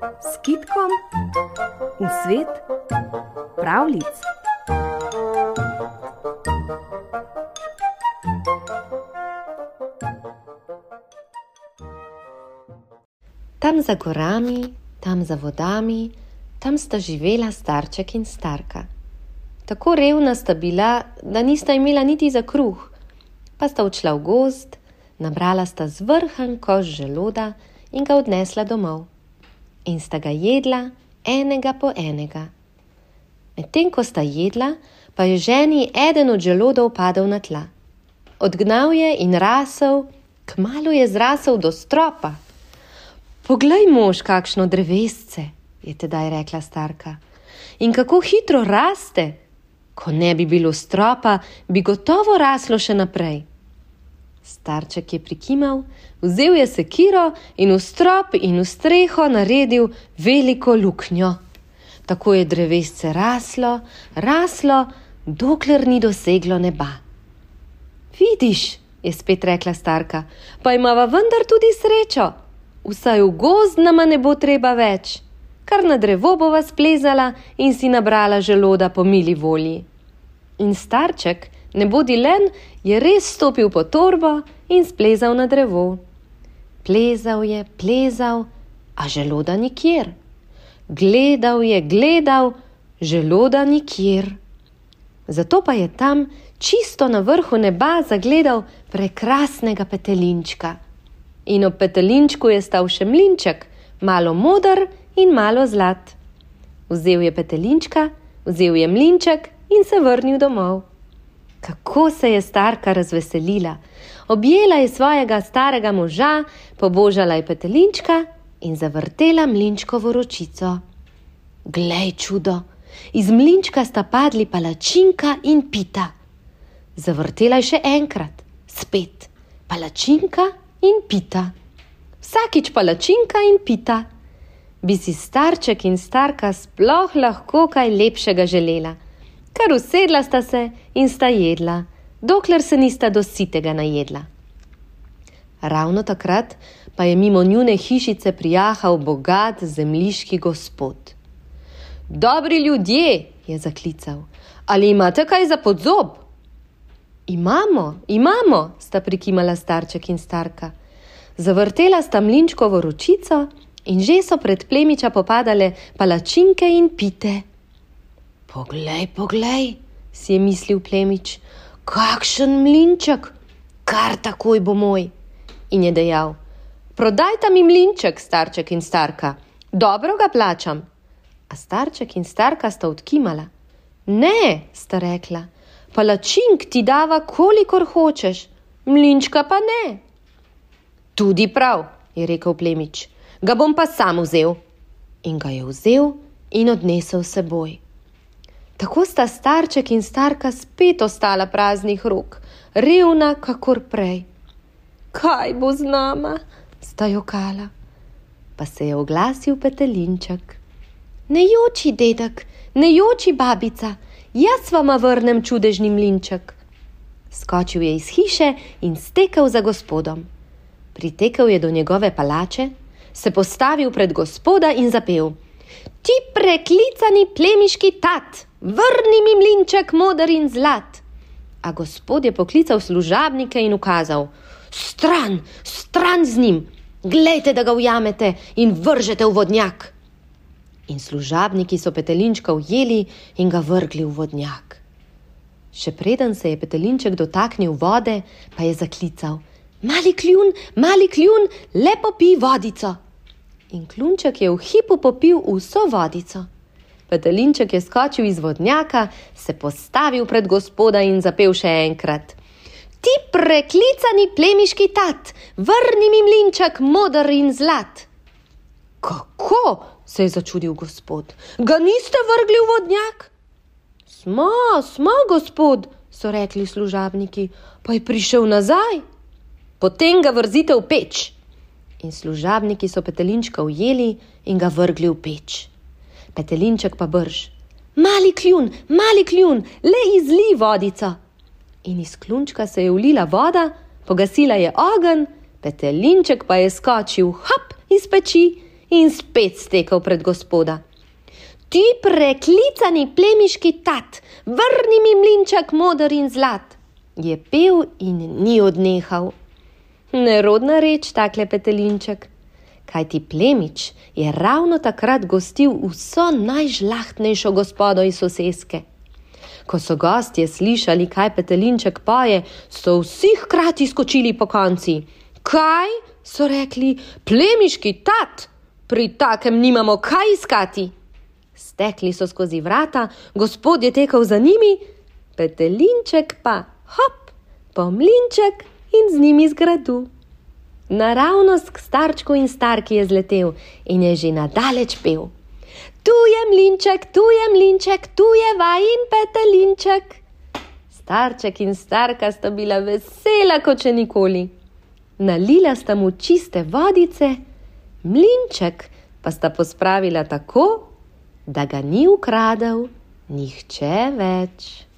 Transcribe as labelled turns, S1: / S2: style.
S1: s kitkom v svet pravlic.
S2: Tam za gorami, tam za vodami, tam sta živela starček in starka. Tako revna sta bila, da nista imela niti za kruh, pa sta odšla v gozd, nabrala sta zvrhan koš želoda in ga odnesla domov. In sta ga jedla enega po enega. Medtem ko sta jedla, pa je ženi eden od želodov padel na tla. Odgnal je in rasel, kmalo je zrasel do stropa. Poglej, mož, kakšno drevesce, je tedaj rekla starka. In kako hitro raste! Ko ne bi bilo stropa, bi gotovo raslo še naprej. Starček je prikimal, vzel je sekiro in v strop in v streho naredil veliko luknjo. Tako je drevesce raslo, raslo, dokler ni doseglo neba. Vidiš, je spet rekla starka, pa imava vendar tudi srečo. Vsaj v gozd nama ne bo treba več, kar na drevo bova splezala in si nabrala želoda po mili volji. In starček, ne bodi len, je res stopil po torbo in splezal na drevo. Plezal je, plezal, a želoda nikjer. Gledal je, gledal, želoda nikjer. Zato pa je tam, čisto na vrhu neba, zagledal prekrasnega petelinčka. In ob petelinčku je stal še mlinček, malo modar in malo zlat. Vzel je petelinčka, vzel je mlinček in se vrnil domov. Kako se je starka razveselila! Objela je svojega starega moža, pobožala je petelinčka in zavrtela mlinčkovo ročico. Glej čudo! Iz mlinčka sta padli palačinka in pita. Zavrtela je še enkrat, spet palačinka in pita. Vsakič palačinka in pita. Bi si starček in starka sploh lahko kaj lepšega želela? Kar usedla sta se in sta jedla, dokler se nista dositega najedla. Ravno takrat pa je mimo njune hišice prijahal bogat zemljiški gospod. Dobri ljudje, je zaklical, ali imate kaj za podzob? Imamo, imamo, sta prikimala starček in starka. Zavrtela sta mlinčkovo ročico in že so pred plemiča popadale palačinke in pite. Poglej, poglej, si je mislil plemič, kakšen mlinček, kar takoj bo moj. In je dejal: Prodajta mi mlinček, starček in starka, dobro ga plačam. A starček in starka sta odkimala. Ne, sta rekla, palačink ti dava, kolikor hočeš, mlinčka pa ne. Tudi prav, je rekel plemič, ga bom pa sam vzel. In ga je vzel in odnesel seboj. Tako sta starček in starka spet ostala praznih rok, revna kakor prej. Kaj bo z nama? sta jokala. Pa se je oglasil petelinček. Ne joči, dedek, ne joči, babica, jaz vama vrnem čudežni mlinček. Skočil je iz hiše in stekel za gospodom. Pritekel je do njegove palače, se postavil pred gospoda in zapel: Ti preklicani plemiški tat! vrni mi mlinček modr in zlat. A gospod je poklical služabnike in ukazal: Stran, stran z njim, glejte, da ga ujamete in vržete v vodnjak. In služabniki so petelinčka ujeli in ga vrgli v vodnjak. Še preden se je petelinček dotaknil vode, pa je zaklical: Mali kljun, mali kljun, lepo pi vodico. In klunček je v hipu popil vso vodico. Petelinček je skočil iz vodnjaka, se postavil pred gospoda in zapel še enkrat: Ti preklicani plemiški tat, vrni mi mlinček modr in zlat. Kako? se je začudil gospod. Ga niste vrgli v vodnjak? Smo, smo, gospod, so rekli služabniki, pa je prišel nazaj. Potem ga vrzite v peč. In služabniki so petelinčka ujeli in ga vrgli v peč petelinček pa brž. Mali kljun, mali kljun, le izli vodico. In iz klunčka se je ulila voda, pogasila je ogen, petelinček pa je skočil hop iz peči in spet stekel pred gospoda. Ti preklicani plemiški tat, vrni mi mlinček modr in zlat, je pel in ni odnehal. Nerodna reč, takle petelinček. Kaj ti plemič je ravno takrat gostil vso najžlahtnejšo gospodo iz soseske. Ko so gostje slišali, kaj petelinček poje, so vsi hkrati skočili po konci. Kaj? so rekli, plemiški tat, pri takem nimamo kaj iskati. Stekli so skozi vrata, gospod je tekel za njimi, petelinček pa hop, pomlinček in z njimi zgradu. Naravnost k starčku in starki je zletel in je že nadaleč pel. Tu je mlinček, tu je mlinček, tu je vajin petelinček. Starček in starka sta bila vesela kot še nikoli. Nalila sta mu čiste vodice, mlinček pa sta pospravila tako, da ga ni ukradel nihče več.